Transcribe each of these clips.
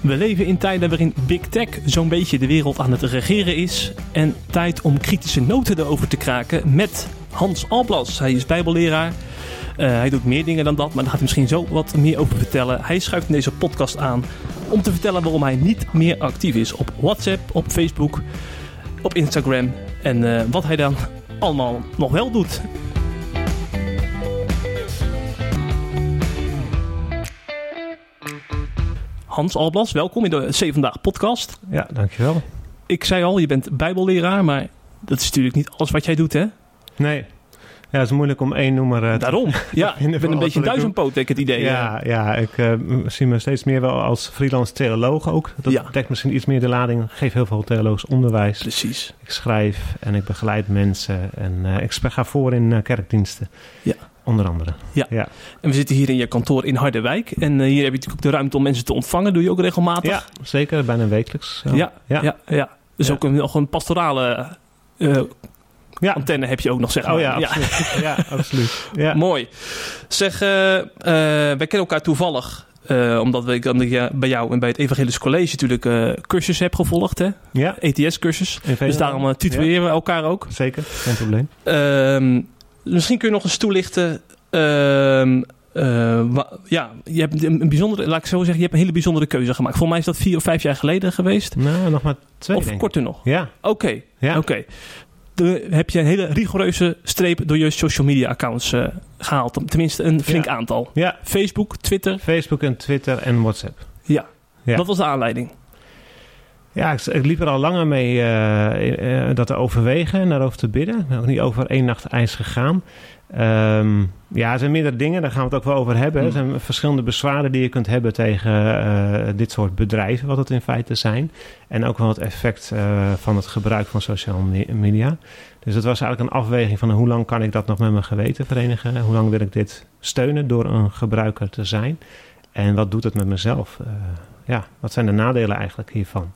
We leven in tijden waarin Big Tech zo'n beetje de wereld aan het regeren is. En tijd om kritische noten erover te kraken met Hans Alblas. Hij is bijbelleraar. Uh, hij doet meer dingen dan dat, maar daar gaat hij misschien zo wat meer over vertellen. Hij schuift in deze podcast aan om te vertellen waarom hij niet meer actief is op WhatsApp, op Facebook, op Instagram en uh, wat hij dan allemaal nog wel doet. Hans Alblas, welkom in de C Vandaag podcast. Ja, dankjewel. Ik zei al, je bent bijbelleraar, maar dat is natuurlijk niet alles wat jij doet, hè? Nee. Ja, het is moeilijk om één noemer uh, Daarom. Ja, ik ben een beetje duizendpoot, denk ik, het idee. Ja, ja ik uh, zie me steeds meer wel als freelance theoloog ook. Dat ja. dekt misschien iets meer de lading. Ik geef heel veel theologisch onderwijs. Precies. Ik schrijf en ik begeleid mensen. En uh, ik ga voor in kerkdiensten. Ja. Onder andere. Ja. ja. En we zitten hier in je kantoor in Harderwijk. En hier heb je natuurlijk ook de ruimte om mensen te ontvangen. Doe je ook regelmatig? Ja, zeker. Bijna wekelijks. Ja, ja, ja. ja, Dus ook een, nog een pastorale ja. antenne heb je ook nog, zeg maar. Oh ja, absoluut. Ja, ja absoluut. Ja. Mooi. Zeg, uh, uh, wij kennen elkaar toevallig. Uh, omdat ik dan bij jou en bij het Evangelisch College natuurlijk uh, cursus heb gevolgd. Hè? Ja. ETS-cursus. Dus daarom uh, we elkaar ook. Zeker, geen probleem. Misschien kun je nog eens toelichten... Ehm, ja, je hebt een bijzondere, laat ik zo zeggen, je hebt een hele bijzondere keuze gemaakt. Volgens mij is dat vier of vijf jaar geleden geweest. Nou, nog maar twee. Of korter nog. Ja. Oké. Ja. Oké heb je een hele rigoureuze streep door je social media accounts uh, gehaald. Tenminste, een flink aantal. Ja. Facebook, Twitter. Facebook en Twitter en WhatsApp. Ja. ja. Dat was de aanleiding. Ja, ik, ik liep er al langer mee uh, uh, dat te overwegen en daarover te bidden. Ik ben ook niet over één nacht ijs gegaan. Um, ja, er zijn meerdere dingen, daar gaan we het ook wel over hebben. Er mm. zijn verschillende bezwaren die je kunt hebben tegen uh, dit soort bedrijven, wat het in feite zijn. En ook wel het effect van het gebruik van sociale media. Dus het was eigenlijk een afweging van hoe lang kan ik dat nog met mijn geweten verenigen? Hoe lang wil ik dit steunen door een gebruiker te zijn? En wat doet het met mezelf? Ja, wat zijn de nadelen eigenlijk hiervan?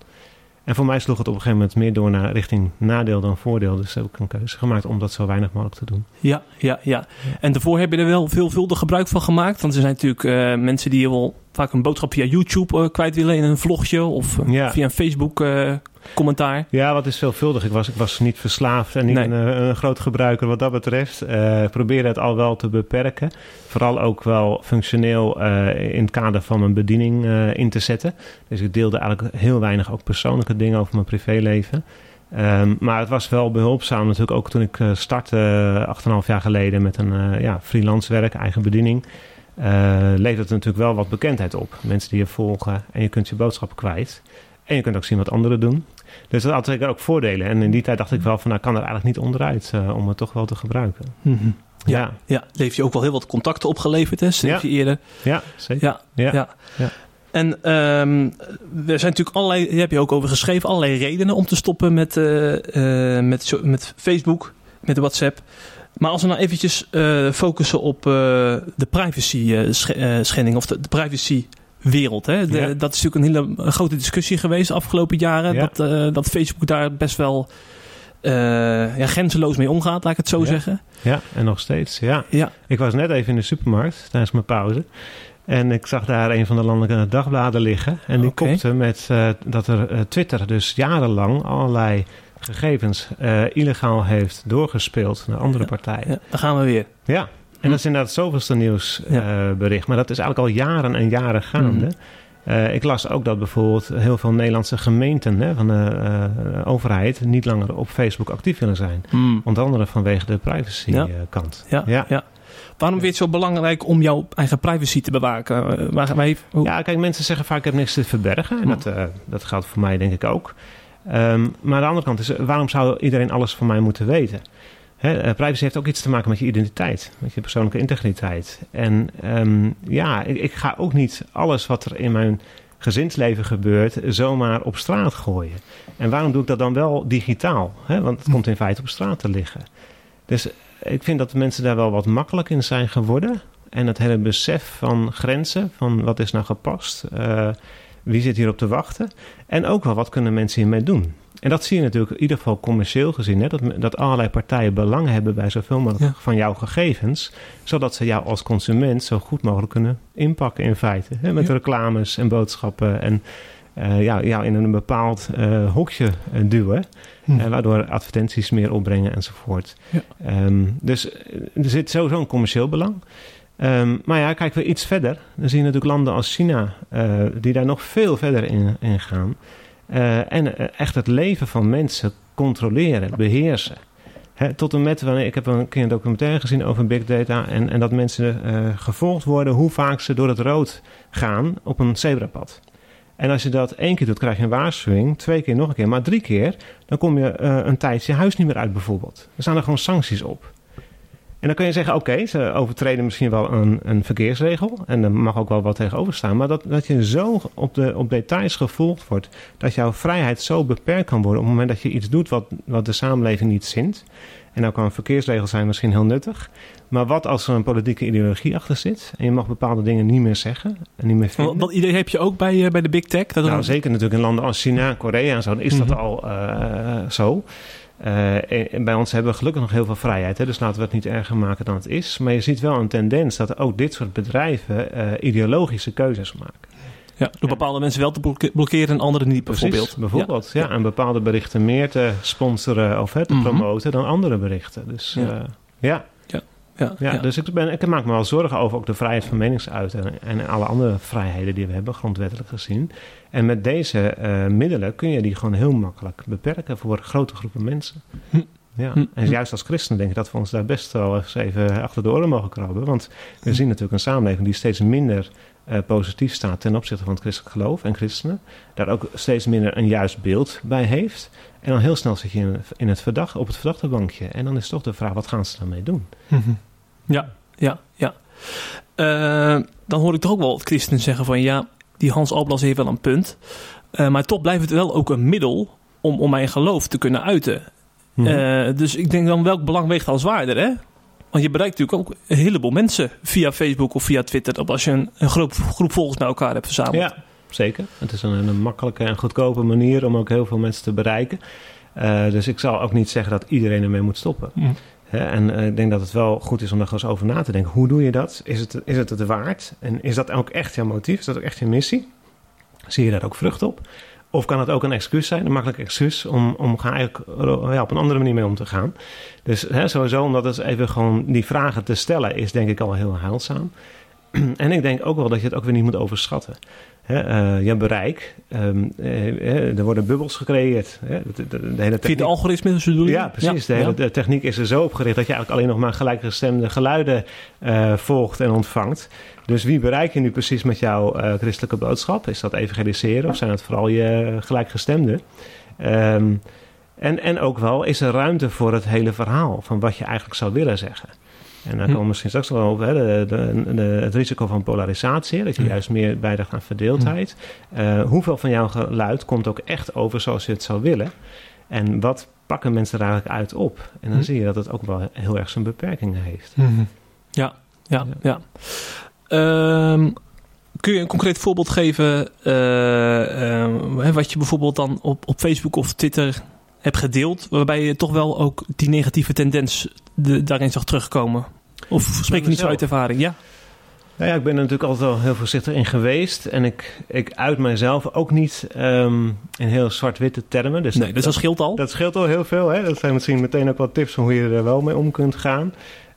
En voor mij sloeg het op een gegeven moment meer door naar richting nadeel dan voordeel. Dus heb ik een keuze gemaakt om dat zo weinig mogelijk te doen. Ja, ja, ja. En daarvoor heb je er wel veelvuldig gebruik van gemaakt. Want er zijn natuurlijk uh, mensen die wel vaak een boodschap via YouTube uh, kwijt willen in een vlogje of uh, ja. via een Facebook commentaar. Ja, wat is veelvuldig. Ik was, ik was niet verslaafd en niet nee. een, een, groot gebruiker wat dat betreft. Uh, probeerde het al wel te beperken. Vooral ook wel functioneel uh, in het kader van mijn bediening uh, in te zetten. Dus ik deelde eigenlijk heel weinig ook persoonlijke dingen over mijn privéleven. Um, maar het was wel behulpzaam natuurlijk ook toen ik startte 8,5 jaar geleden met een ja, freelance werk, eigen bediening. levert het natuurlijk wel wat bekendheid op. Mensen die je volgen en je kunt je boodschap kwijt. En je kunt ook zien wat anderen doen. Dus dat had zeker ook voordelen. En in die tijd dacht ik wel van, nou kan er eigenlijk niet onderuit uh, om het toch wel te gebruiken. Mm -hmm. ja, ja. ja, leef je ook wel heel wat contacten opgeleverd, hè? Ja. je eerder. Ja, zeker. Ja, ja. ja. ja. En um, er zijn natuurlijk allerlei, heb je ook over geschreven, allerlei redenen om te stoppen met, uh, uh, met, met Facebook, met WhatsApp. Maar als we nou eventjes uh, focussen op de privacy schending of de, de privacy wereld. Hè? De, ja. Dat is natuurlijk een hele grote discussie geweest de afgelopen jaren. Ja. Dat, uh, dat Facebook daar best wel uh, ja, grenzeloos mee omgaat, laat ik het zo ja. zeggen. Ja, en nog steeds. Ja. Ja. Ik was net even in de supermarkt tijdens mijn pauze. En ik zag daar een van de landelijke dagbladen liggen. En die okay. kopte met uh, dat er Twitter dus jarenlang allerlei gegevens illegaal heeft doorgespeeld naar andere partijen. Daar gaan we weer. Ja, en dat is inderdaad het zoveelste nieuwsbericht. Ja. maar dat is eigenlijk al jaren en jaren gaande. Mm. Uh, ik las ook dat bijvoorbeeld heel veel Nederlandse gemeenten hè, van de uh, overheid niet langer op Facebook actief willen zijn. Mm. Onder andere vanwege de privacy ja. Ja, ja. ja. Waarom vind je het zo belangrijk om jouw eigen privacy te bewaken? Waar, ja, kijk, mensen zeggen vaak ik heb niks te verbergen. En mm. dat, dat geldt voor mij denk ik ook. Um, maar aan de andere kant is, waarom zou iedereen alles van mij moeten weten? He, privacy heeft ook iets te maken met je identiteit, met je persoonlijke integriteit. En um, ja, ik, ga ook niet alles wat er in mijn gezinsleven gebeurt zomaar op straat gooien. En waarom doe ik dat dan wel digitaal? Want het komt in feite op straat te liggen. Dus ik vind dat de mensen daar wel wat makkelijk in zijn geworden. En het hele besef van grenzen, van wat is nou gepast, uh, Wie zit hierop te wachten? En ook wel, wat kunnen mensen hiermee doen? En dat zie je natuurlijk in ieder geval commercieel gezien. Hè? Dat, dat allerlei partijen belang hebben bij zoveel mogelijk van jouw gegevens. Zodat ze jou als consument zo goed mogelijk kunnen inpakken in feite. Hè? Met reclames en boodschappen en uh, jou in een bepaald uh, hokje uh, duwen. Hm. waardoor advertenties meer opbrengen enzovoort. Ja. Um, dus er zit sowieso een commercieel belang. Um, maar ja, kijken we iets verder. Dan zie je natuurlijk landen als China, die daar nog veel verder in, gaan. en echt het leven van mensen controleren, beheersen. tot en met wanneer ik heb een keer een documentaire gezien over big data en, en dat mensen gevolgd worden hoe vaak ze door het rood gaan op een zebrapad. En als je dat één keer doet, krijg je een waarschuwing. Twee keer nog een keer. Maar drie keer, dan kom je een tijdje je huis niet meer uit bijvoorbeeld. Er staan er gewoon sancties op. En dan kun je zeggen, oké, ze overtreden misschien wel een, een verkeersregel. En er mag ook wel wat tegenover staan. Maar dat, dat je zo op, de, op details gevolgd wordt... dat jouw vrijheid zo beperkt kan worden... op het moment dat je iets doet wat, wat de samenleving niet zint... En nou kan een verkeersregel zijn misschien heel nuttig. Maar wat als er een politieke ideologie achter zit en je mag bepaalde dingen niet meer zeggen en niet meer vinden? Wat, idee heb je ook bij, uh, bij de big tech? Dat nou, zeker natuurlijk in landen als China, Korea en zo, is dat mhm. al uh, zo. Uh, en bij ons hebben we gelukkig nog heel veel vrijheid, hè, dus laten we het niet erger maken dan het is. Maar je ziet wel een tendens dat ook dit soort bedrijven ideologische keuzes maken. Ja, door bepaalde mensen wel te blokkeren en anderen niet, bijvoorbeeld. bijvoorbeeld, ja. En bepaalde berichten meer te sponsoren of hè, te mhm. promoten dan andere berichten. Dus ja. Uh, ja. Ja, ja, dus ik, ben, ik maak me wel zorgen over ook de vrijheid van meningsuiting en alle andere vrijheden die we hebben, grondwettelijk gezien. En met deze uh, middelen kun je die gewoon heel makkelijk beperken voor grote groepen mensen. Hm. Ja, hm. en juist als christenen denk ik dat we ons daar best wel eens even achter de oren mogen krabben. Want we hm. zien natuurlijk een samenleving die steeds minder uh, positief staat ten opzichte van het christelijk geloof en christenen. Daar ook steeds minder een juist beeld bij heeft. En dan heel snel zit je in, in het verdacht, op het verdachte bankje. En dan is toch de vraag, wat gaan ze daarmee doen? Mhm. Ja, ja, ja. Uh, dan hoor ik toch ook wel christenen zeggen van... ja, die Hans Alblas heeft wel een punt. Uh, maar toch blijft het wel ook een middel om, om mijn geloof te kunnen uiten. Mm dus ik denk dan, welk belang weegt al zwaarder, hè? Want je bereikt natuurlijk ook een heleboel mensen via Facebook of via Twitter. Als je een, een groep, groep volgers bij elkaar hebt verzameld. Ja, zeker. Het is een, een makkelijke en goedkope manier om ook heel veel mensen te bereiken. Uh, dus ik zal ook niet zeggen dat iedereen ermee moet stoppen. Mm. en uh, ik denk dat het wel goed is om daar eens over na te denken. Hoe doe je dat? Is het, is het het waard? En is dat ook echt jouw motief? Is dat ook echt je missie? Zie je daar ook vrucht op? Of kan het ook een excuus zijn, een makkelijk excuus, om, om eigenlijk ja, op een andere manier mee om te gaan. Dus hè, sowieso, omdat het even gewoon die vragen te stellen, is denk ik al heel heilzaam. en ik denk ook wel dat je het ook weer niet moet overschatten. Hè, uh, je bereik, um, uh, er worden bubbels gecreëerd. Hè, de, de, de, hele Via de algoritmes bedoel je? Ja, precies. De, hele, techniek is er zo opgericht dat je eigenlijk alleen nog maar gelijkgestemde geluiden uh, volgt en ontvangt. Dus wie bereik je nu precies met jouw christelijke boodschap? Is dat evangeliseren of zijn het vooral je gelijkgestemden? Um, en, en ook wel, is er ruimte voor het hele verhaal van wat je eigenlijk zou willen zeggen? En hm. komen we misschien straks wel op hè, de, de, het risico van polarisatie, dat je hm. juist meer bijdraagt aan verdeeldheid. Hm. Uh, hoeveel van jouw geluid komt ook echt over zoals je het zou willen? En wat pakken mensen er eigenlijk uit op? En dan zie je dat het ook wel heel erg zijn beperkingen heeft. Ja, ja, ja. Um, kun je een concreet voorbeeld geven uh, uh, wat je bijvoorbeeld dan op, op Facebook of Twitter hebt gedeeld, waarbij je toch wel ook die negatieve tendens de, daarin zag terugkomen? Of spreek je niet zo uit ervaring? Ja. Nou ja, ik ben er natuurlijk altijd wel heel voorzichtig in geweest. En ik, ik uit mijzelf ook niet um, in heel zwart-witte termen. Dus nee, dus dat, scheelt al. Dat scheelt al heel veel. Hè? Dat zijn misschien meteen ook wat tips van hoe je er wel mee om kunt gaan.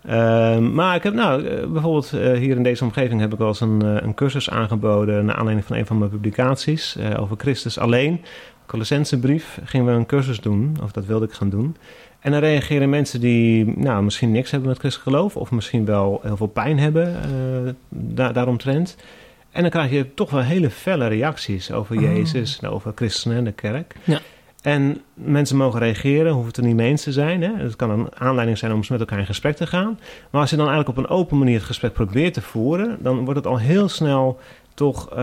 Um, maar ik heb nou, eh, bijvoorbeeld uh, hier in deze omgeving heb ik wel eens een, uh, een cursus aangeboden... naar aanleiding van een van mijn publicaties over Christus alleen. Colossensenbrief gingen we een cursus doen, of dat wilde ik gaan doen. En dan reageren mensen die nou, misschien niks hebben met christelijk geloof, of misschien wel heel veel pijn hebben uh, da daaromtrent. En dan krijg je toch wel hele felle reacties over oh. Jezus en over christenen en de kerk. Ja. En mensen mogen reageren, hoeven het er niet mee eens te zijn. Hè? Het kan een aanleiding zijn om eens met elkaar in gesprek te gaan. Maar als je dan eigenlijk op een open manier het gesprek probeert te voeren, dan wordt het al heel snel toch uh,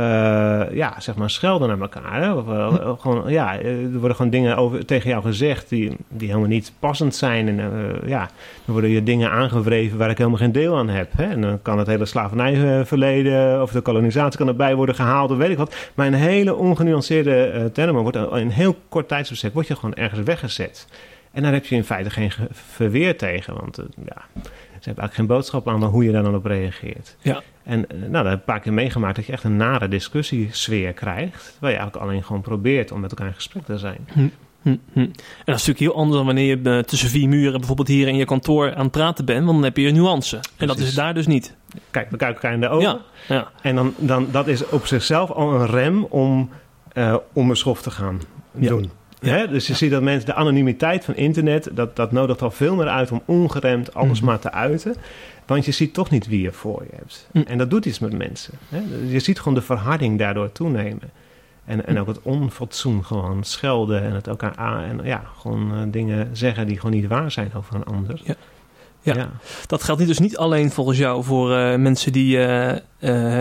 ja, zeg maar schelden naar elkaar. Hè? Of, uh, gewoon, ja, er worden gewoon dingen over, tegen jou gezegd die, die helemaal niet passend zijn. En ja, er worden je dingen aangewreven waar ik helemaal geen deel aan heb. Hè? En dan kan het hele slavernijverleden of de kolonisatie kan erbij worden gehaald of weet ik wat. Maar een hele ongenuanceerde termen wordt in een heel kort tijdsbestek word je gewoon ergens weggezet. En daar heb je in feite geen verweer tegen. Want ja, ze hebben eigenlijk geen boodschap aan hoe je daar dan op reageert. Ja. En nou, dat heb ik een paar keer meegemaakt dat je echt een nare discussiesfeer krijgt. Waar je eigenlijk alleen gewoon probeert om met elkaar in gesprek te zijn. Hm. Hm, hm. En dat is natuurlijk heel anders dan wanneer je tussen vier muren bijvoorbeeld hier in je kantoor aan het praten bent. Want dan heb je nuance. Precies. En dat is daar dus niet. Kijk, we kijken elkaar in de ogen. Ja, ja. En dan, dan, dat is op zichzelf al een rem om, uh, schof te gaan doen. Ja. Dus je ziet dat mensen, de anonimiteit van internet, dat, dat nodigt al veel meer uit om ongeremd alles maar te uiten. Want je ziet toch niet wie je voor je hebt. Hm. En dat doet iets met mensen. Hè? Je ziet gewoon de verharding daardoor toenemen. En, en ook het onfatsoen, gewoon schelden en het elkaar aan. En ja, gewoon uh, dingen zeggen die gewoon niet waar zijn over een ander. Ja. Ja. ja. dat geldt dus niet alleen volgens jou voor uh, mensen die, uh, uh,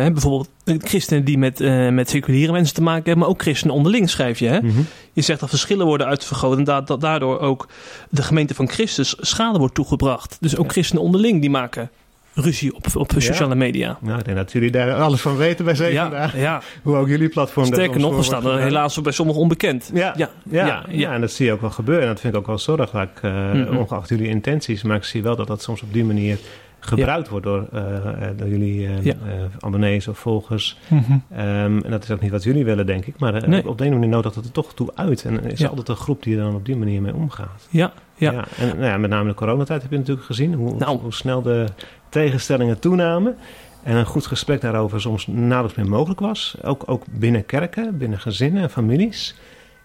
bijvoorbeeld christenen die met, met seculiere mensen te maken hebben, maar ook christenen onderling schrijf je. Hè? Mm -hmm. Je zegt dat verschillen worden uitvergroot en dat, dat daardoor ook de gemeente van Christus schade wordt toegebracht. Dus ook christenen onderling die maken ruzie op, op sociale ja. media. Nou, ik denk dat jullie daar alles van weten bij zeven ja. Hoe ook jullie platform Sterker nog, we staan er helaas bij sommigen onbekend. Ja. Ja. Ja. Ja. ja, en dat zie je ook wel gebeuren. En dat vind ik ook wel zorgelijk, uh, mm -hmm. ongeacht jullie intenties. Maar ik zie wel dat dat soms op die manier gebruikt wordt door, uh, door jullie Ja. abonnees of volgers. Mhm. Um, en dat is ook niet wat jullie willen, denk ik. Maar Nee. op de een manier nodigt het er toch toe uit. En er is Ja. altijd een groep die er dan op die manier mee omgaat. Ja, ja. En nou ja, met name de coronatijd heb je natuurlijk gezien hoe, Nou. hoe snel de tegenstellingen toenamen. En een goed gesprek daarover soms nauwelijks meer mogelijk was. Ook, ook binnen kerken, binnen gezinnen en families.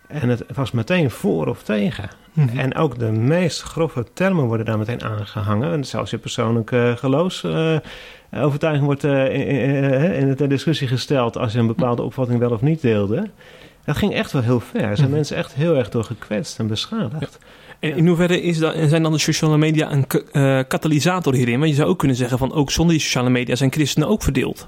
En het was meteen voor of tegen. Mhm. En ook de meest grove termen worden daar meteen aangehangen. En zelfs je persoonlijke geloofsovertuiging wordt eh, in, de discussie gesteld als je een bepaalde opvatting wel of niet deelde. Dat ging echt wel heel ver. Er zijn Mhm. mensen echt heel erg door gekwetst en beschadigd. En in hoeverre is dat, zijn dan de sociale media een eh, katalysator hierin? Want je zou ook kunnen zeggen van ook zonder die sociale media zijn christenen ook verdeeld.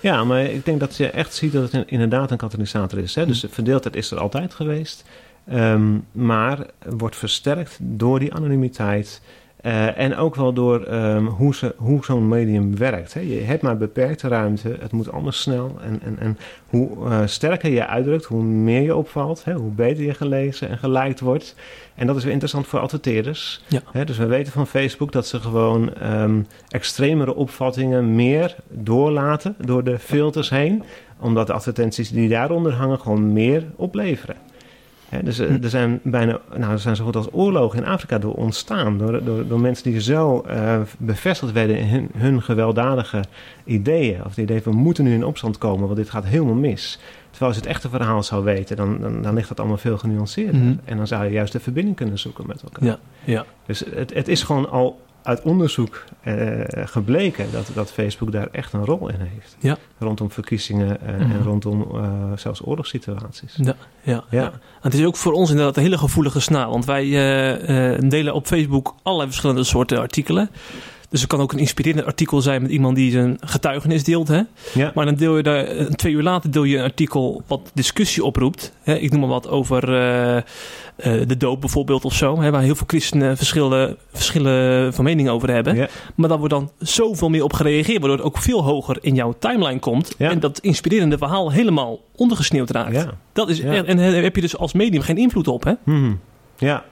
Ja, maar ik denk dat je echt ziet dat het inderdaad een katalysator is. Hè? Dus de verdeeldheid is er altijd geweest. Ehm, maar wordt versterkt door die anonimiteit. Eh, en ook wel door ehm, hoe, ze, hoe zo'n medium werkt. Hè? Je hebt maar beperkte ruimte. Het moet allemaal snel. En, en, en hoe eh, sterker je uitdrukt, hoe meer je opvalt. Hè? Hoe beter je gelezen en geliked wordt. En dat is weer interessant voor adverteerders. Ja. Hè? Dus we weten van Facebook dat ze gewoon ehm, extremere opvattingen meer doorlaten door de filters heen. Omdat de advertenties die daaronder hangen gewoon meer opleveren. Dus eh, er zijn bijna, nou, er zijn zo goed als oorlogen in Afrika door ontstaan. Door, door, door mensen die zo eh, bevestigd werden in hun, hun gewelddadige ideeën. Of het idee van we moeten nu in opstand komen, want dit gaat helemaal mis. Terwijl als je het echte verhaal zou weten, dan, dan, dan ligt dat allemaal veel genuanceerder. Mhm. En dan zou je juist de verbinding kunnen zoeken met elkaar. Ja, ja. Dus het, het is gewoon al uit onderzoek eh, gebleken dat, dat Facebook daar echt een rol in heeft. Ja. Rondom verkiezingen eh, Mhm. en rondom eh, zelfs oorlogssituaties. Ja, ja, Ja. het is ook voor ons inderdaad een hele gevoelige snaar. Want wij delen op Facebook allerlei verschillende soorten artikelen. Dus het kan ook een inspirerend artikel zijn met iemand die zijn getuigenis deelt. Hè? Ja. Maar dan deel je daar, eh, twee uur later deel je een artikel wat discussie oproept. Hè? Ik noem maar wat over eh, eh, de doop bijvoorbeeld of zo. Hè? Waar heel veel christenen verschillen, verschillen van mening over hebben. Ja. Maar daar wordt dan zoveel meer op gereageerd. Waardoor het ook veel hoger in jouw timeline komt. Ja. En dat inspirerende verhaal helemaal ondergesneeuwd raakt. Dat is, en daar heb je dus als medium geen invloed op, hè? Mhm. ja.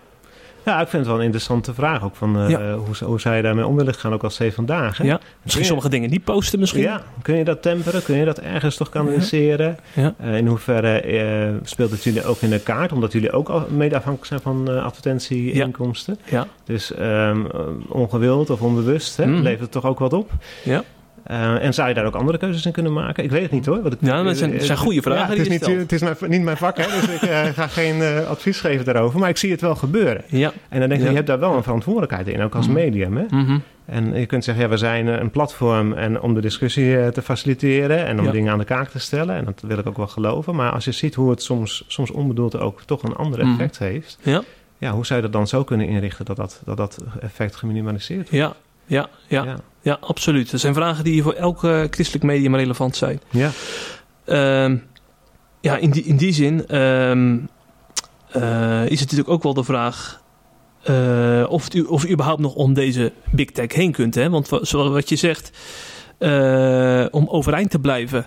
Ja, ik vind het wel een interessante vraag ook. Van, eh, Ja. hoe, hoe zou je daarmee om willen gaan, ook als C vandaag? Hè? Ja. Misschien je- sommige dingen niet posten misschien. Ja, kun je dat temperen? Kun je dat ergens toch kanaliseren? Ja. Eh, in hoeverre eh, speelt het jullie ook in de kaart? Omdat jullie ook al mede afhankelijk zijn van eh, advertentieinkomsten. Ja. Dus ehm, eh, ongewild of onbewust hè, Mhm. levert het toch ook wat op. Ja. Eh, en zou je daar ook andere keuzes in kunnen maken? Ik weet het niet hoor. Wat ik, Ja, dat zijn- eh, zijn goede vragen Ja, het is, niet, het is mijn, niet mijn vak, hè, dus ik eh, ga geen eh, advies geven daarover. Maar ik zie het wel gebeuren. Ja. En dan denk ik, Ja. je hebt daar wel een verantwoordelijkheid in, ook als Mhm. medium. Hè? Mhm. En je kunt zeggen, ja, we zijn eh, een platform en om de discussie eh, te faciliteren en om Ja. dingen aan de kaak te stellen. En dat wil ik ook wel geloven. Maar als je ziet hoe het soms, soms onbedoeld ook toch een ander Mhm. effect heeft. Ja. Ja, hoe zou je dat dan zo kunnen inrichten dat dat, dat, dat effect geminimaliseerd wordt? Ja. Ja. Ja. Ja. absoluut. Dat zijn vragen die voor elke christelijk medium relevant zijn. Ja. ehm, ja, in die, in die zin ehm, eh, is het natuurlijk ook wel de vraag eh, of, u, of u überhaupt nog om deze big tech heen kunt. Hè? Want wa- zoals wat je zegt, eh, om overeind te blijven,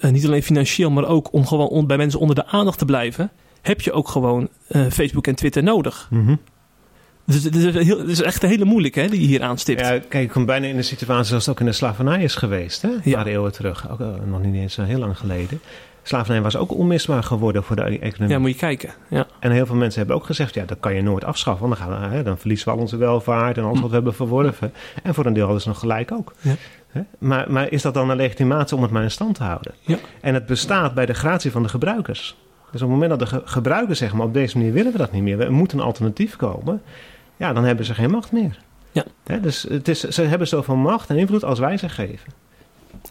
niet alleen financieel, maar ook om gewoon on- bij mensen onder de aandacht te blijven, heb je ook gewoon Facebook en Twitter nodig. Mhm. Dus het is, heel, het is echt een hele moeilijke hè, die je hier aanstipt. Ja, kijk, ik kom bijna in de situatie zoals het ook in de slavernij is geweest. Hè? Een Ja. paar eeuwen terug. Ook, eh, nog niet eens zo heel lang geleden. Slavernij was ook onmisbaar geworden voor de economie. Ja, moet je kijken. Ja. En heel veel mensen hebben ook gezegd, ja, dat kan je nooit afschaffen. Want dan, gaan we, hè, dan verliezen we al onze welvaart en alles wat we hebben verworven. En voor een deel hadden ze nog gelijk ook. Ja. Maar, maar is dat dan een legitimatie om het maar in stand te houden? Ja. En het bestaat bij de gratie van de gebruikers. Dus op het moment dat de ge- gebruikers zeggen, maar op deze manier willen we dat niet meer. We moeten een alternatief komen. Ja, dan hebben ze geen macht meer. Ja. Dus het is, ze hebben zoveel macht en invloed als wij ze geven.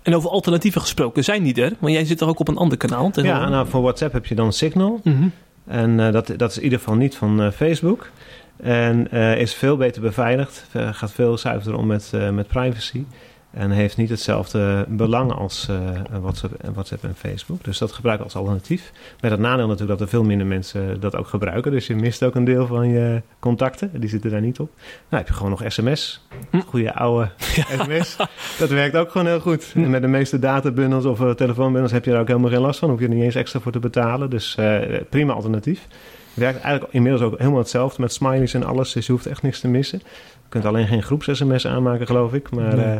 En over alternatieven gesproken, zijn die er? Want jij zit toch ook op een ander kanaal? Ja, nou, voor WhatsApp heb je dan Signal. Mhm. En eh, dat, dat is in ieder geval niet van eh, Facebook. En eh, is veel beter beveiligd. Gaat veel zuiverder om met, met privacy. En heeft niet hetzelfde belang als eh, WhatsApp, en WhatsApp en Facebook. Dus dat gebruik ik als alternatief. Met het nadeel natuurlijk dat er veel minder mensen dat ook gebruiken. Dus je mist ook een deel van je contacten. Die zitten daar niet op. Nou heb je gewoon nog sms. Hm. Goede oude sms. Dat werkt ook gewoon heel goed. En met de meeste databundels of eh, telefoonbundels heb je er ook helemaal geen last van. Hoef je er niet eens extra voor te betalen. Dus eh, prima alternatief. Werkt eigenlijk inmiddels ook helemaal hetzelfde met smileys en alles. Dus je hoeft echt niks te missen. Je kunt alleen geen groeps-sms aanmaken, geloof ik. Maar, Nee.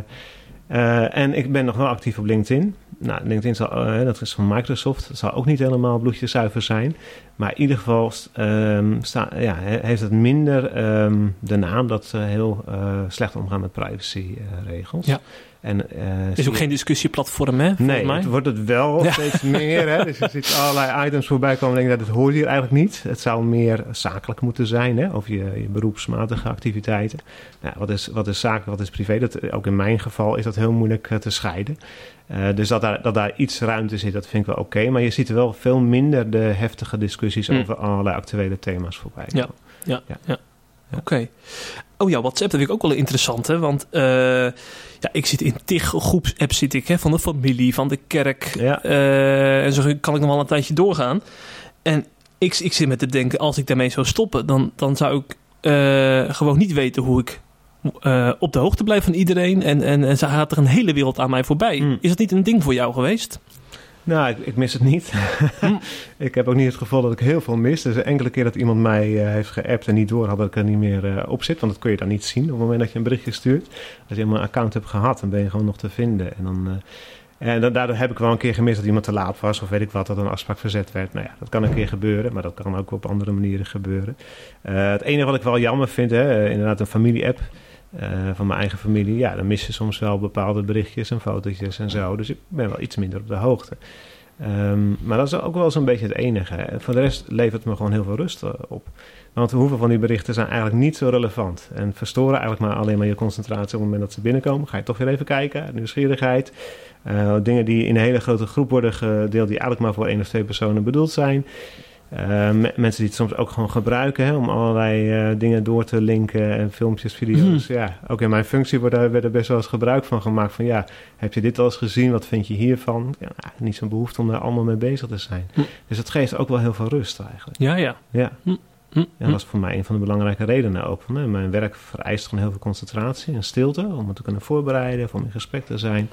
Eh, en ik ben nog wel actief op LinkedIn. Nou, LinkedIn eh, dat is van Microsoft. Het zal ook niet helemaal bloedjezuiver zijn. Maar in ieder geval ehm, ja, he- heeft het minder ehm, de naam dat ze heel eh, slecht omgaan met privacyregels. Ja. En, eh, is ook geen discussieplatform, hè? Nee, mij. het wordt het wel Ja. steeds meer. Hè? Dus je ziet allerlei items voorbij komen en denk dat hoort hier eigenlijk niet. Het zou meer zakelijk moeten zijn, hè? over je, je beroepsmatige activiteiten. Nou, wat, is, wat is zakelijk, wat is privé? Dat, ook in mijn geval is dat heel moeilijk eh, te scheiden. Eh, dus dat daar, dat daar iets ruimte zit, dat vind ik wel oké. Maar je ziet er wel veel minder de heftige discussies Mm. over allerlei actuele thema's voorbij Ja. komen. Ja, ja. Ja. Oké. Oh ja, WhatsApp, dat vind ik ook wel interessant, hè? Want eh, ja, ik zit in tig groepsapps zit ik, hè? Van de familie, van de kerk. Ja. Eh, en zo kan ik nog wel een tijdje doorgaan. En ik, ik zit met te denken, als ik daarmee zou stoppen, dan, dan zou ik eh, gewoon niet weten hoe ik op de hoogte blijf van iedereen. En, en, en ze gaat er een hele wereld aan mij voorbij. Mm. Is dat niet een ding voor jou geweest? Nou, ik, ik mis het niet. Hm. ik heb ook niet het gevoel dat ik heel veel mis. Dus de enkele keer dat iemand mij eh, heeft geappt en niet door had dat ik er niet meer eh, op zit. Want dat kun je dan niet zien op het moment dat je een berichtje stuurt. Als je een account hebt gehad, dan ben je gewoon nog te vinden. En dan... eh, en dan, daardoor heb ik wel een keer gemist dat iemand te laat was, of weet ik wat, dat een afspraak verzet werd. Nou ja, dat kan een keer gebeuren, maar dat kan ook op andere manieren gebeuren. Het enige wat ik wel jammer vind, hè, inderdaad een familie-app van mijn eigen familie. Ja, dan mis je soms wel bepaalde berichtjes en fotootjes en zo. Dus ik ben wel iets minder op de hoogte. Ehm, maar dat is ook wel zo'n beetje het enige. En voor de rest levert het me gewoon heel veel rust eh, op. Want hoeveel van die berichten zijn eigenlijk niet zo relevant. En verstoren eigenlijk maar alleen maar je concentratie op het moment dat ze binnenkomen. Ga je toch weer even kijken, nieuwsgierigheid. Eh, dingen die in een hele grote groep worden gedeeld, die eigenlijk maar voor één of twee personen bedoeld zijn. Eh, me- mensen die het soms ook gewoon gebruiken hè, om allerlei eh, dingen door te linken en filmpjes, video's. Ja, ook in mijn functie wordt daar, werd er best wel eens gebruik van gemaakt. Van ja, heb je dit al eens gezien? Wat vind je hiervan? Ja, nou, niet zo'n behoefte om daar allemaal mee bezig te zijn. Hm. Dus het geeft ook wel heel veel rust eigenlijk. Ja, ja. Ja. Hm, Ja, dat was voor mij een van de belangrijke redenen ook. Van, hè, mijn werk vereist gewoon heel veel concentratie en stilte om het te kunnen voorbereiden, of om in gesprek te zijn.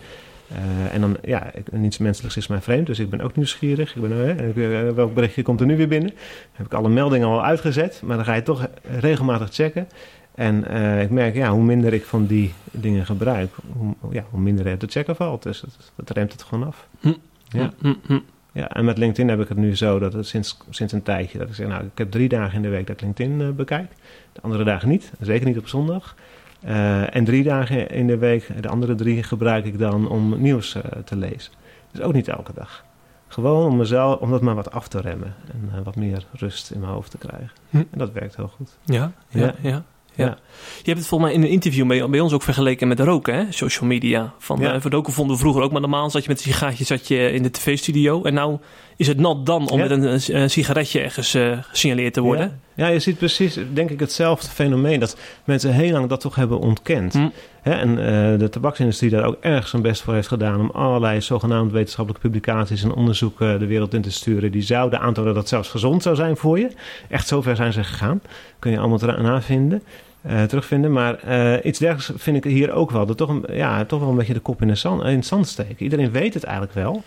Eh, en dan, ja, niets menselijks is mij vreemd, dus ik ben ook nieuwsgierig. Ik ben, eh, eh, welk berichtje komt er nu weer binnen? Heb ik alle meldingen al uitgezet, maar dan ga je toch regelmatig checken. En ik merk, ja, hoe minder ik van die dingen gebruik, hoe, ja, hoe minder er te checken valt. Dus dat, dat remt het gewoon af. Hm. Ja. Hm, hm, hm. Ja, en met LinkedIn heb ik het nu zo dat het sinds, sinds een tijdje dat ik zeg, nou, ik heb drie dagen in de week dat ik LinkedIn eh, bekijk. De andere dagen niet, zeker niet op zondag. Eh, en drie dagen in de week, de andere drie gebruik ik dan om nieuws eh, te lezen. Dus ook niet elke dag. Gewoon om mezelf, om dat maar wat af te remmen en eh, wat meer rust in mijn hoofd te krijgen. Hm. En dat werkt heel goed. Ja, ja, Ja. ja. ja. Ja. Je hebt het volgens mij in een interview bij, bij ons ook vergeleken met roken, hè? Social media. Van, Ja. vonden we vroeger ook, maar normaal zat je met een sigaartje zat je in de tv-studio. En nou is het not dan om Ja. met een, eh, sigaretje ergens eh, gesignaleerd te worden. Ja, je ziet precies, denk ik, hetzelfde fenomeen. Dat mensen heel lang dat toch hebben ontkend. Hm. Hè, en eh, de tabaksindustrie daar ook erg zijn best voor heeft gedaan... om allerlei zogenaamde wetenschappelijke publicaties en onderzoeken de wereld in te sturen... die zouden aantonen dat het zelfs gezond zou zijn voor je. Echt zover zijn ze gegaan. Kun je allemaal navinden. Uh, terugvinden. Maar uh, iets dergelijks vind ik hier ook wel. Dat toch, een, ja, toch wel een beetje de kop in, de zand, in het zand steken. Iedereen weet het eigenlijk wel.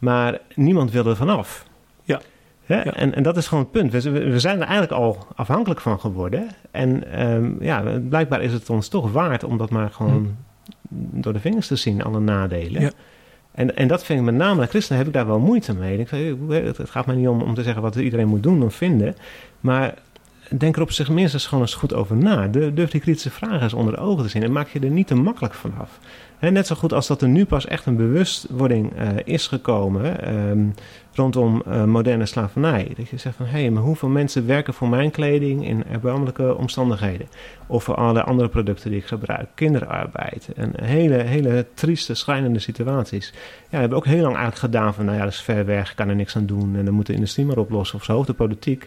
Maar niemand wil er vanaf. Ja. Ja, En, en dat is gewoon het punt. We, we zijn er eigenlijk al afhankelijk van geworden. En um, ja, blijkbaar is het ons toch waard om dat maar gewoon hm. door de vingers te zien, alle nadelen. Ja. En, en dat vind ik met name, als christen heb ik daar wel moeite mee. Ik het gaat mij niet om, om te zeggen wat iedereen moet doen of vinden. Maar denk er op zich minstens gewoon eens goed over na. Durf die kritische vragen eens onder de ogen te zien. En maak je er niet te makkelijk vanaf. Net zo goed als dat er nu pas echt een bewustwording uh, is gekomen um, rondom uh, moderne slavernij. Dat je zegt van, hé, hey, maar hoeveel mensen werken voor mijn kleding in erbarmelijke omstandigheden? Of voor alle andere producten die ik gebruik. Kinderarbeid. En hele, hele trieste, schrijnende situaties. Ja, we hebben ook heel lang eigenlijk gedaan van, nou ja, dat is ver weg, kan er niks aan doen. En dan moet de industrie maar oplossen of zo, of de politiek.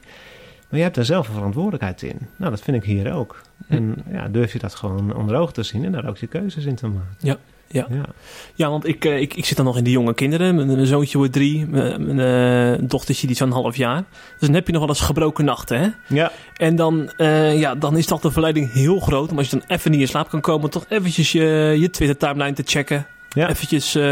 Maar je hebt daar zelf een verantwoordelijkheid in. Nou, dat vind ik hier ook. En ja, durf je dat gewoon onder ogen te zien en daar ook je keuzes in te maken. Ja. Ja. ja. ja, want ik, ik, ik zit dan nog in de jonge kinderen. Mijn, zoontje wordt drie, mijn, mijn dochtertje die is een half jaar. Dus dan heb je nog wel eens gebroken nachten, hè? Ja. En dan, uh, ja, dan is toch de verleiding heel groot om als je dan even niet in slaap kan komen, toch eventjes je, je Twitter-timeline te checken. Ja. Eventjes uh,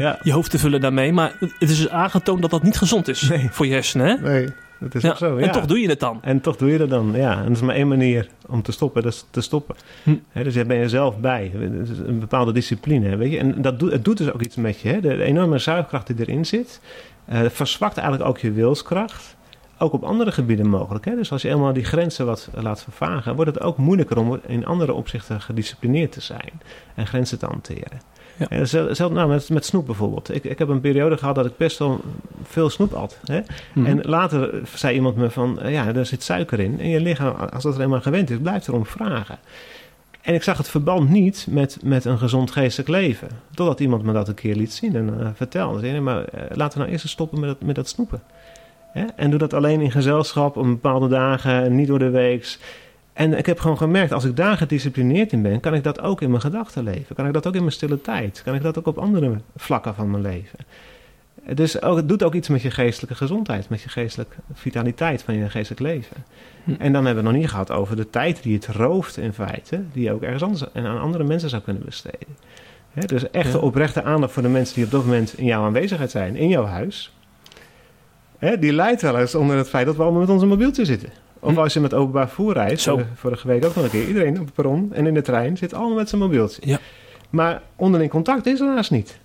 ja. je hoofd te vullen daarmee. Maar het is dus aangetoond dat dat niet gezond is nee. voor je hersenen, hè? Nee. Dat is ja, zo, ja. En toch doe je het dan. En toch doe je het dan, ja. En dat is maar één manier om te stoppen, dat is te stoppen. Hm. He, dus daar ben je zelf bij. Is een bepaalde discipline, weet je. En dat doet, het doet dus ook iets met je. Hè. De, enorme zuigkracht die erin zit, uh, verzwakt eigenlijk ook je wilskracht. Ook op andere gebieden mogelijk. Hè. Dus als je eenmaal die grenzen wat laat vervagen, wordt het ook moeilijker om in andere opzichten gedisciplineerd te zijn en grenzen te hanteren. Ja. Hetzelfde nou, met, met snoep bijvoorbeeld. Ik, ik heb een periode gehad dat ik best wel veel snoep at. Hè? Mm. En later zei iemand me van, ja, daar zit suiker in. En je lichaam, als dat er eenmaal gewend is, blijft erom vragen. En ik zag het verband niet met, met een gezond geestelijk leven. Totdat iemand me dat een keer liet zien en uh, vertelde. Maar uh, laten we nou eerst eens stoppen met dat, met dat snoepen. Hè? En doe dat alleen in gezelschap op bepaalde dagen, niet door de weeks. En ik heb gewoon gemerkt, als ik daar gedisciplineerd in ben, kan ik dat ook in mijn gedachten leven. Kan ik dat ook in mijn stille tijd. Kan ik dat ook op andere vlakken van mijn leven. Dus ook, het doet ook iets met je geestelijke gezondheid, met je geestelijke vitaliteit van je geestelijk leven. Hm. En dan hebben we nog niet gehad over de tijd die het rooft in feite, die je ook ergens anders en aan andere mensen zou kunnen besteden. He, dus echte ja. oprechte aandacht voor de mensen die op dat moment in jouw aanwezigheid zijn, in jouw huis. He, die leidt wel eens onder het feit dat we allemaal met onze mobieltje zitten. Of hm. als je met openbaar vervoer rijdt, Zo. vorige week ook nog een keer. Iedereen op het perron en in de trein zit allemaal met zijn mobieltje. Ja. Maar onderling contact is er haast niet.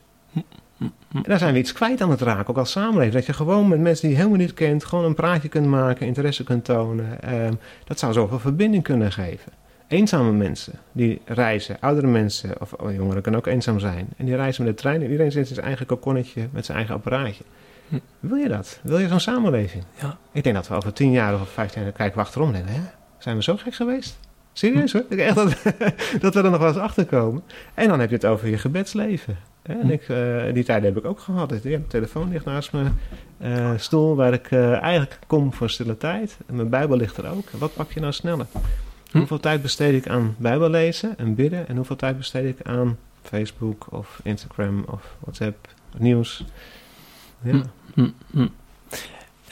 En daar zijn we iets kwijt aan het raken, ook als samenleving. Dat je gewoon met mensen die je helemaal niet kent, gewoon een praatje kunt maken, interesse kunt tonen. Um, dat zou zoveel verbinding kunnen geven. Eenzame mensen die reizen, oudere mensen of oh, jongeren kunnen ook eenzaam zijn. En die reizen met de trein en iedereen zit in zijn eigen kokonnetje met zijn eigen apparaatje. Hm. Wil je dat? Wil je zo'n samenleving? Ja. Ik denk dat we over tien jaar of vijftien jaar kijken we achterom en denken, hè? zijn we zo gek geweest? Serieus hoor? Ik echt dat, dat we er nog wel eens achter komen. En dan heb je het over je gebedsleven. En hm. ik, uh, die tijd heb ik ook gehad. Ik heb een telefoon ligt naast mijn uh, stoel waar ik uh, eigenlijk kom voor stille tijd. En mijn Bijbel ligt er ook. Wat pak je nou sneller? Hm. Hoeveel tijd besteed ik aan Bijbel lezen en bidden? En hoeveel tijd besteed ik aan Facebook of Instagram of WhatsApp, nieuws? Ja. Hm. hm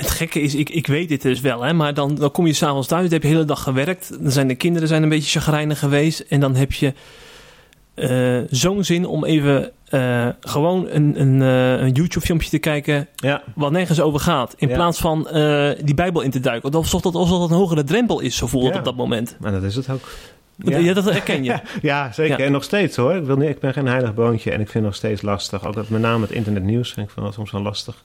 het gekke is, ik, ik weet dit dus wel, hè, maar dan, dan kom je s'avonds thuis, dan heb je de hele dag gewerkt. Dan zijn de kinderen zijn een beetje chagrijnig geweest. En dan heb je uh, zo'n zin om even uh, gewoon een, een, uh, een YouTube-filmpje te kijken ja. wat nergens over gaat. In ja. plaats van die Bijbel in te duiken. Alsof dat, alsof dat een hogere drempel is, zo voelt het op dat moment. Maar dat is het ook. Ja. ja, dat herken je. ja, zeker. En nog steeds hoor. Ik, wil niet, ik ben geen heilig boontje en ik vind het nog steeds lastig. Ook dat met name het internetnieuws vind ik van, soms wel lastig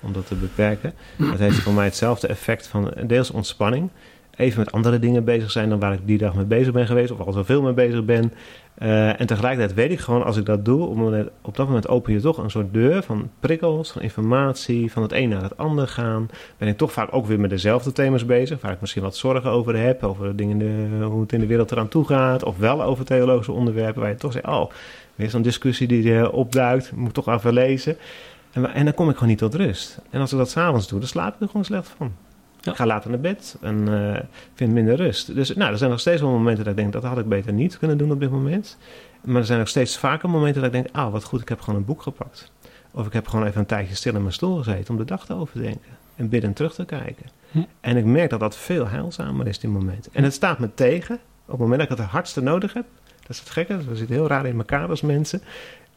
om dat te beperken. Dat heeft voor mij hetzelfde effect van deels ontspanning. Even met andere dingen bezig zijn dan waar ik die dag mee bezig ben geweest. Of al zoveel mee bezig ben. Uh, en tegelijkertijd weet ik gewoon, als ik dat doe, op, op, dat moment open je toch een soort deur van prikkels, van informatie, van het een naar het ander gaan. Ben ik toch vaak ook weer met dezelfde thema's bezig, waar ik misschien wat zorgen over heb, over dingen de, hoe het in de wereld eraan toe gaat, of wel over theologische onderwerpen, waar je toch zegt, oh, weer zo'n discussie die uh, opduikt, moet toch even lezen. En, en, dan kom ik gewoon niet tot rust. En als ik dat s'avonds doe, dan slaap ik er gewoon slecht van. Ik ga later naar bed en uh, vind minder rust. Dus nou, er zijn nog steeds wel momenten dat ik denk, dat had ik beter niet kunnen doen op dit moment. Maar er zijn ook steeds vaker momenten dat ik denk, ah, wat goed, ik heb gewoon een boek gepakt. Of ik heb gewoon even een tijdje stil in mijn stoel gezeten om de dag te overdenken. En bidden terug te kijken. Hm. En ik merk dat dat veel heilzamer is, die moment. En het staat me tegen, op het moment dat ik het het hardste nodig heb. Dat is het gekke, we zitten heel raar in elkaar als mensen.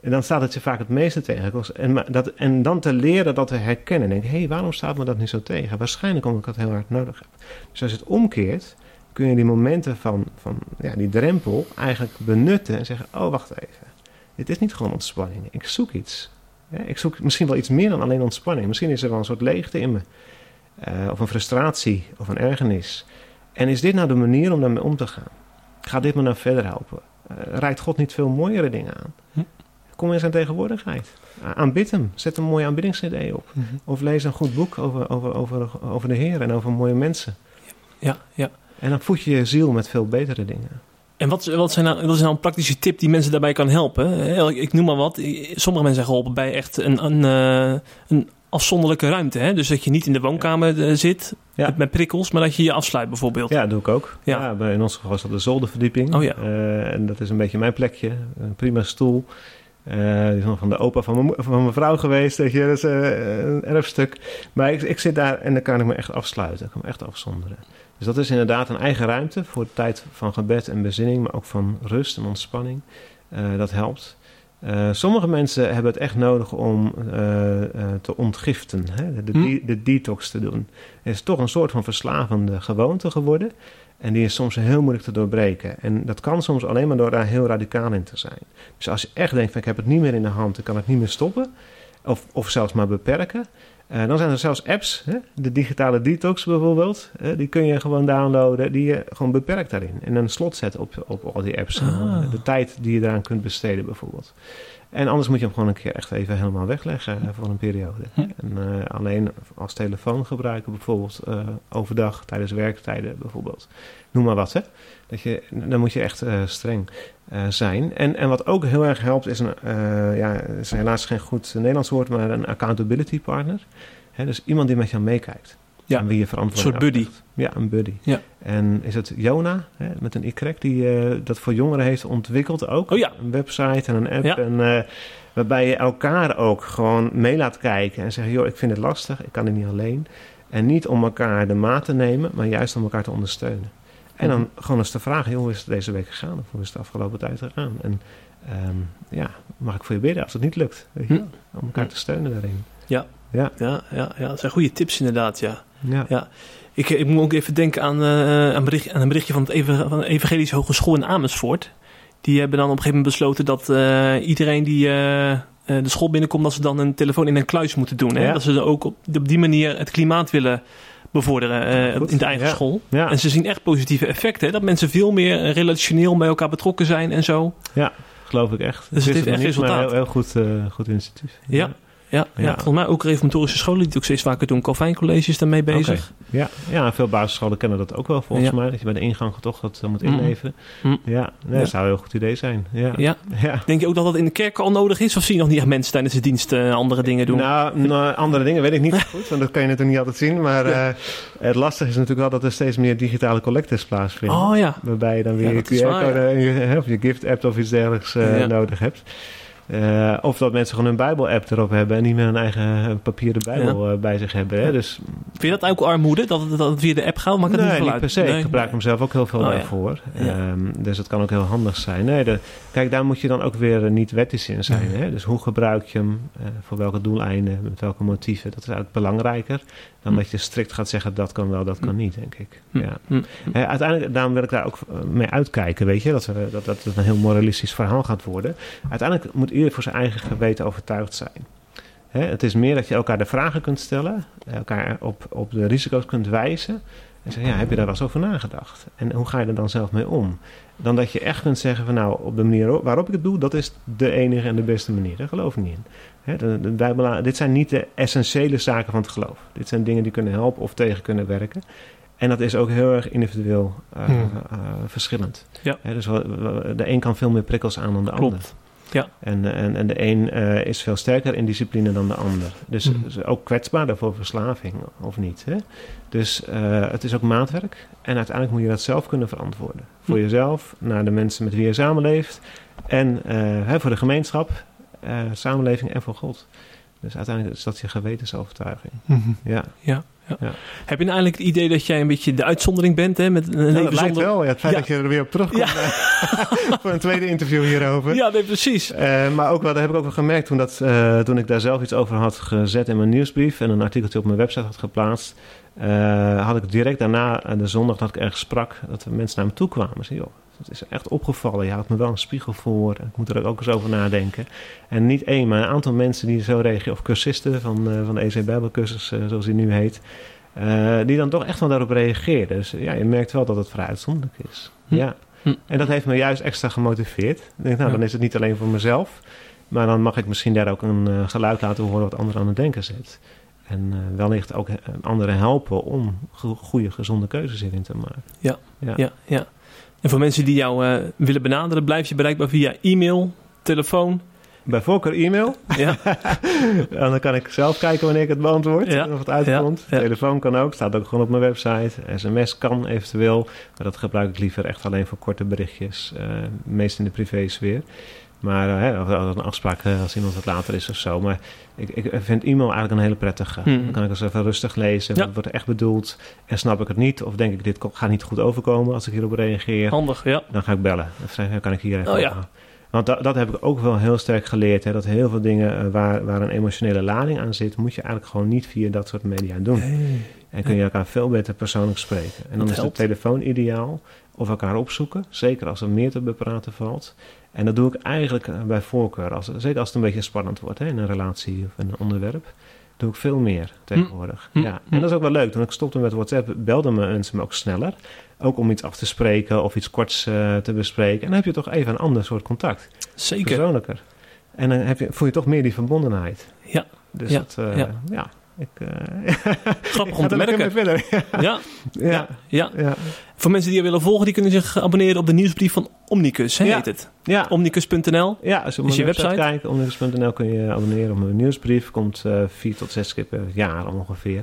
En dan staat het je vaak het meeste tegen. En, dat, en dan te leren dat te herkennen. Denk, hé, hey, waarom staat me dat niet zo tegen? Waarschijnlijk omdat ik dat heel hard nodig heb. Dus als je het omkeert, kun je die momenten van, van ja, die drempel eigenlijk benutten en zeggen: Oh, wacht even. Dit is niet gewoon ontspanning. Ik zoek iets. Ik zoek misschien wel iets meer dan alleen ontspanning. Misschien is er wel een soort leegte in me. Uh, of een frustratie of een ergernis. En is dit nou de manier om daarmee om te gaan? Gaat dit me nou verder helpen? Uh, rijdt God niet veel mooiere dingen aan? Hm? Kom in zijn tegenwoordigheid. Aanbid hem. Zet een mooie aanbiddingscd op. Hm. Of lees een goed boek over, over, over, over de Heer en over mooie mensen. Ja, ja. En dan voed je je ziel met veel betere dingen. En wat, wat, zijn nou, wat is nou een praktische tip die mensen daarbij kan helpen? Ik noem maar wat. Sommige mensen zijn geholpen bij echt een, een, eh, een afzonderlijke ruimte. Hè? Dus dat je niet in de woonkamer eh, zit met, prikkels, maar dat je je afsluit bijvoorbeeld. Ja, dat doe ik ook. Ja. ja in ons geval is dat de zolderverdieping. Oh, ja. Uh, en dat is een beetje mijn plekje. Een prima stoel. Uh, die is nog van de opa van mijn, van mijn vrouw geweest. Weet je, dat is een erfstuk. Maar ik, ik zit daar en dan kan ik me echt afsluiten. Ik kan me echt afzonderen. Dus dat is inderdaad een eigen ruimte voor de tijd van gebed en bezinning, maar ook van rust en ontspanning. Uh, dat helpt. Sommige mensen hebben het echt nodig om te ontgiften, hè? De, hm? de, detox te doen. Het is toch een soort van verslavende gewoonte geworden. En die is soms heel moeilijk te doorbreken. En dat kan soms alleen maar door daar heel radicaal in te zijn. Dus als je echt denkt van ik heb het niet meer in de hand, ik kan het niet meer stoppen. Of, of zelfs maar beperken. Uh, dan zijn er zelfs apps, hè? de digitale detox bijvoorbeeld. die kun je gewoon downloaden, die je gewoon beperkt daarin. En een slot zetten op, op al die apps. Ah. De tijd die je daaraan kunt besteden bijvoorbeeld. En anders moet je hem gewoon een keer echt even helemaal wegleggen voor een periode. En uh, alleen als telefoon gebruiken bijvoorbeeld uh, overdag tijdens werktijden bijvoorbeeld. Noem maar wat hè. Dat je, dan moet je echt uh, streng zijn. En, en wat ook heel erg helpt is een, ja, is helaas geen goed Nederlands woord, maar een accountability partner. Hè, dus iemand die met jou meekijkt. Ja, wie je verantwoordelijk Een soort buddy. Ja, een buddy. Ja. En is het Jona, hè, met een Y, die uh, dat voor jongeren heeft ontwikkeld ook. Oh ja. Een website en een app. En, uh, waarbij je elkaar ook gewoon mee laat kijken en zeggen... joh, ik vind het lastig, ik kan het niet alleen. En niet om elkaar de maat te nemen, maar juist om elkaar te ondersteunen. En dan mhm. gewoon eens te vragen, joh, hoe is het deze week gegaan? Of hoe is het de afgelopen tijd gegaan? En um, ja, mag ik voor je bidden als het niet lukt? Weet je? Hm. Om elkaar te steunen daarin. Ja. Ja. Ja, ja, ja, dat zijn goede tips inderdaad, ja. Ja. ja. Ik, ik moet ook even denken aan, uh, aan, bericht, aan een berichtje van, het van de Evangelische Hogeschool in Amersfoort. Die hebben dan op een gegeven moment besloten dat uh, iedereen die uh, de school binnenkomt, dat ze dan een telefoon in een kluis moeten doen. Hè? Dat ze ook op, op, die manier het klimaat willen bevorderen in de eigen school. Ja. En ze zien echt positieve effecten. Hè? Dat mensen veel meer relationeel bij elkaar betrokken zijn en zo. Ja, geloof ik echt. Dus het heeft echt resultaat. Heel, heel goed, goed initiatief. ja. Ja, ja. volgens mij ook reformatorische scholen die het ook steeds vaker doen. Calvijn-colleges daarmee bezig. Ja. ja, veel basisscholen kennen dat ook wel volgens mij. Dat je bij de ingang toch dat moet mm-hmm. inleveren. Mm. Ja, nee, dat zou een heel goed idee zijn. Ja. Ja. Denk je ook dat dat in de kerk al nodig is? Of zie je nog niet echt mensen tijdens de dienst uh, andere dingen doen? Nou, nou, andere dingen weet ik niet goed. Want dat kan je natuurlijk niet altijd zien. Maar uh, het lastige is natuurlijk wel dat er steeds meer digitale collectors plaatsvinden. Oh ja. Waarbij je dan weer je QR-code of je gift-app of iets dergelijks uh, nodig hebt. Uh, of dat mensen gewoon een Bijbel-app erop hebben en niet meer een eigen eh, papieren Bijbel ja. uh, bij zich hebben. Hè? Dus, Vind je dat ook armoede, dat het, dat het via de app gaat? Maakt het nee, niet, niet per se. Nee. Ik gebruik hem zelf ook heel veel oh, daarvoor. Ja. Um, dus het kan ook heel handig zijn. Nee, de, kijk, daar moet je dan ook weer niet wettisch in zijn. Hè? Dus hoe gebruik je hem? Uh, voor welke doeleinden? Met welke motieven? Dat is eigenlijk belangrijker dan hm. dat je strikt gaat zeggen dat kan wel, dat kan hm. niet, denk ik. Hm. Ja. Uiteindelijk, daarom wil ik daar ook mee uitkijken, weet je, dat, dat, dat het een heel moralistisch verhaal gaat worden. Uiteindelijk moet ieder voor zijn eigen geweten overtuigd zijn. het is meer dat je elkaar de vragen kunt stellen, elkaar op, op de risico's kunt wijzen. En zeggen, ja, heb je daar wel eens over nagedacht? En hoe ga je er dan zelf mee om? Dan dat je echt kunt zeggen van nou, op de manier waarop ik het doe, dat is de enige en de beste manier. Daar geloof ik niet in. de, de dit zijn niet de essentiële zaken van het geloof. Dit zijn dingen die kunnen helpen of tegen kunnen werken. En dat is ook heel erg individueel uh, uh, verschillend. Ja. dus de een kan veel meer prikkels aan dan de Klopt. ander. Ja. En, en, en de een eh, is veel sterker in discipline dan de ander. Dus Mhm. ook kwetsbaarder voor verslaving, of niet. Hè? Dus eh, het is ook maatwerk. En uiteindelijk moet je dat zelf kunnen verantwoorden. Voor Hm. jezelf, naar de mensen met wie je samenleeft. En eh, hè, voor de gemeenschap, samenleving en voor God. Dus uiteindelijk is dat je gewetensovertuiging. Ja, Ja, ja. Ja. Heb je nou eigenlijk het idee dat jij een beetje de uitzondering bent, hè? Met een leven dat lijkt zonder... wel. Ja, het feit Ja. dat je er weer op terugkomt eh, voor een tweede interview hierover. Ja, nee, precies. Eh, maar ook wel, dat heb ik ook wel gemerkt toen, dat, eh, toen ik daar zelf iets over had gezet in mijn nieuwsbrief en een artikeltje op mijn website had geplaatst. had ik direct daarna, de zondag dat ik ergens sprak, dat er mensen naar me toe kwamen. Ze joh, het is echt opgevallen. Je houdt me wel een spiegel voor. Ik moet er ook eens over nadenken. En niet één, maar een aantal mensen die zo reageren, of cursisten van, eh, van de EC Bijbelcursus, eh, zoals die nu heet. eh, die dan toch echt wel daarop reageren. Dus ja, je merkt wel dat het vrij uitzonderlijk is. Hm. Ja. Hm. En dat heeft me juist extra gemotiveerd. Ik denk, nou, Ja. dan is het niet alleen voor mezelf. Maar dan mag ik misschien daar ook een geluid laten horen wat anderen aan het denken zet. En wellicht ook anderen helpen om go- goede, gezonde keuzes hierin te maken. Ja. ja. Ja, ja. En voor mensen die jou eh, willen benaderen, blijf je bereikbaar via e-mail, telefoon. Bij voorkeur e-mail. Ja, En dan kan ik zelf kijken wanneer ik het beantwoord. Ja. Of het uitkomt. Ja. Telefoon kan ook. Staat ook gewoon op mijn website. SMS kan eventueel. Maar dat gebruik ik liever echt alleen voor korte berichtjes. eh, meest in de privésfeer. Maar eh, hè, of een afspraak eh, als iemand wat later is of zo. Maar ik, ik vind e-mail eigenlijk een hele prettige. Hmm. Dan kan ik eens even rustig lezen. Ja. Wat wordt er echt bedoeld? En snap ik het niet? Of denk ik, dit gaat niet goed overkomen als ik hierop reageer? handig, ja. Dan ga ik bellen. Dan kan ik hier even Oh, ja. Want dat, dat heb ik ook wel heel sterk geleerd. Hè, dat heel veel dingen eh, waar, waar een emotionele lading aan zit... moet je eigenlijk gewoon niet via dat soort media doen. En kun je elkaar veel beter persoonlijk spreken. En dan Dat is de telefoon ideaal. Of elkaar opzoeken. Zeker als er meer te bepraten valt. En dat doe ik eigenlijk eh, bij voorkeur. Als, zeker als het een beetje spannend wordt hè, in een relatie of een onderwerp. Doe ik veel meer tegenwoordig. Hm. Ja. Hm. En dat is ook wel leuk. Toen ik stopte met WhatsApp belden mensen me ook sneller. Ook om iets af te spreken of iets korts eh, te bespreken. En dan heb je toch even een ander soort contact. Zeker. Persoonlijker. En dan heb je, voel je toch meer die verbondenheid. Ja. Dus Ja. dat, eh, Ja. ja. Ik, eh, Grappig om te er lekker merken. verder. Ja, ja. ja, ja. Ja. Voor mensen die je willen volgen, die kunnen zich abonneren op de nieuwsbrief van Omnicus, hè, Ja. heet het. Ja. Omnicus.nl. ja, als je op je website, kijkt, omnicus.nl kun je abonneren op mijn nieuwsbrief. Komt eh, vier tot zes keer per jaar ongeveer.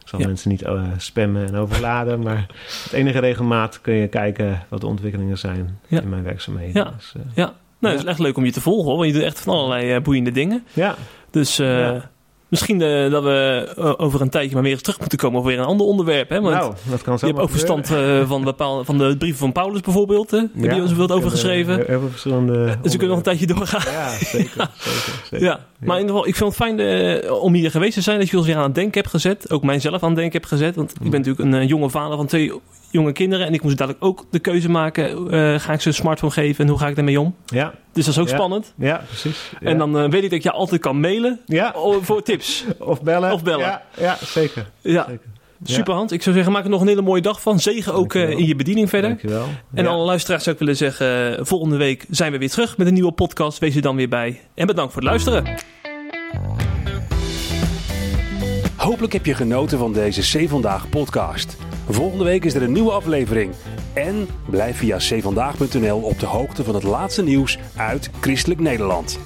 Ik zal Ja. mensen niet eh, spammen en overladen, maar het enige regelmaat kun je kijken wat de ontwikkelingen zijn Ja. in mijn werkzaamheden. Ja. Dus, Ja. Nou, het is echt leuk om je te volgen, hoor. Want je doet echt van allerlei boeiende dingen. ja. Dus Ja. Misschien eh, dat we eh, over een tijdje maar weer eens terug moeten komen over weer een ander onderwerp. Hè? Want nou, dat kan zo je hebt ook verstand eh, van, bepaalde, van de brieven van Paulus bijvoorbeeld. Hè? Heb je ons over geschreven? Heel veel verschillende. dus we kunnen nog een tijdje doorgaan. Ja, zeker. zeker, zeker. Ja, maar in ieder geval, ik vind het fijn eh, om hier geweest te zijn. Dat je ons weer aan het denken hebt gezet. Ook mijzelf aan het denken hebt gezet. Want ik ben natuurlijk een eh, jonge vader van twee jonge kinderen. En ik moest dadelijk ook de keuze maken. eh, ga ik ze een smartphone geven en hoe ga ik daarmee om? Ja, Dus dat is ook Ja. spannend. ja, precies. Ja. En dan weet ik dat je altijd kan mailen Ja, voor tips. of bellen. Of bellen. Ja, ja zeker. Ja, zeker. Super Hans. Ik zou zeggen, maak er nog een hele mooie dag van. Zegen ook eh, Dankjewel. in je bediening verder. Dankjewel. En ja. alle luisteraars zou ik willen zeggen, eh, volgende week zijn we weer terug met een nieuwe podcast. Wees er dan weer bij. En bedankt voor het luisteren. Hopelijk heb je genoten van deze C Vandaag podcast. Volgende week is er een nieuwe aflevering. En blijf via cvandaag.nl op de hoogte van het laatste nieuws uit Christelijk Nederland.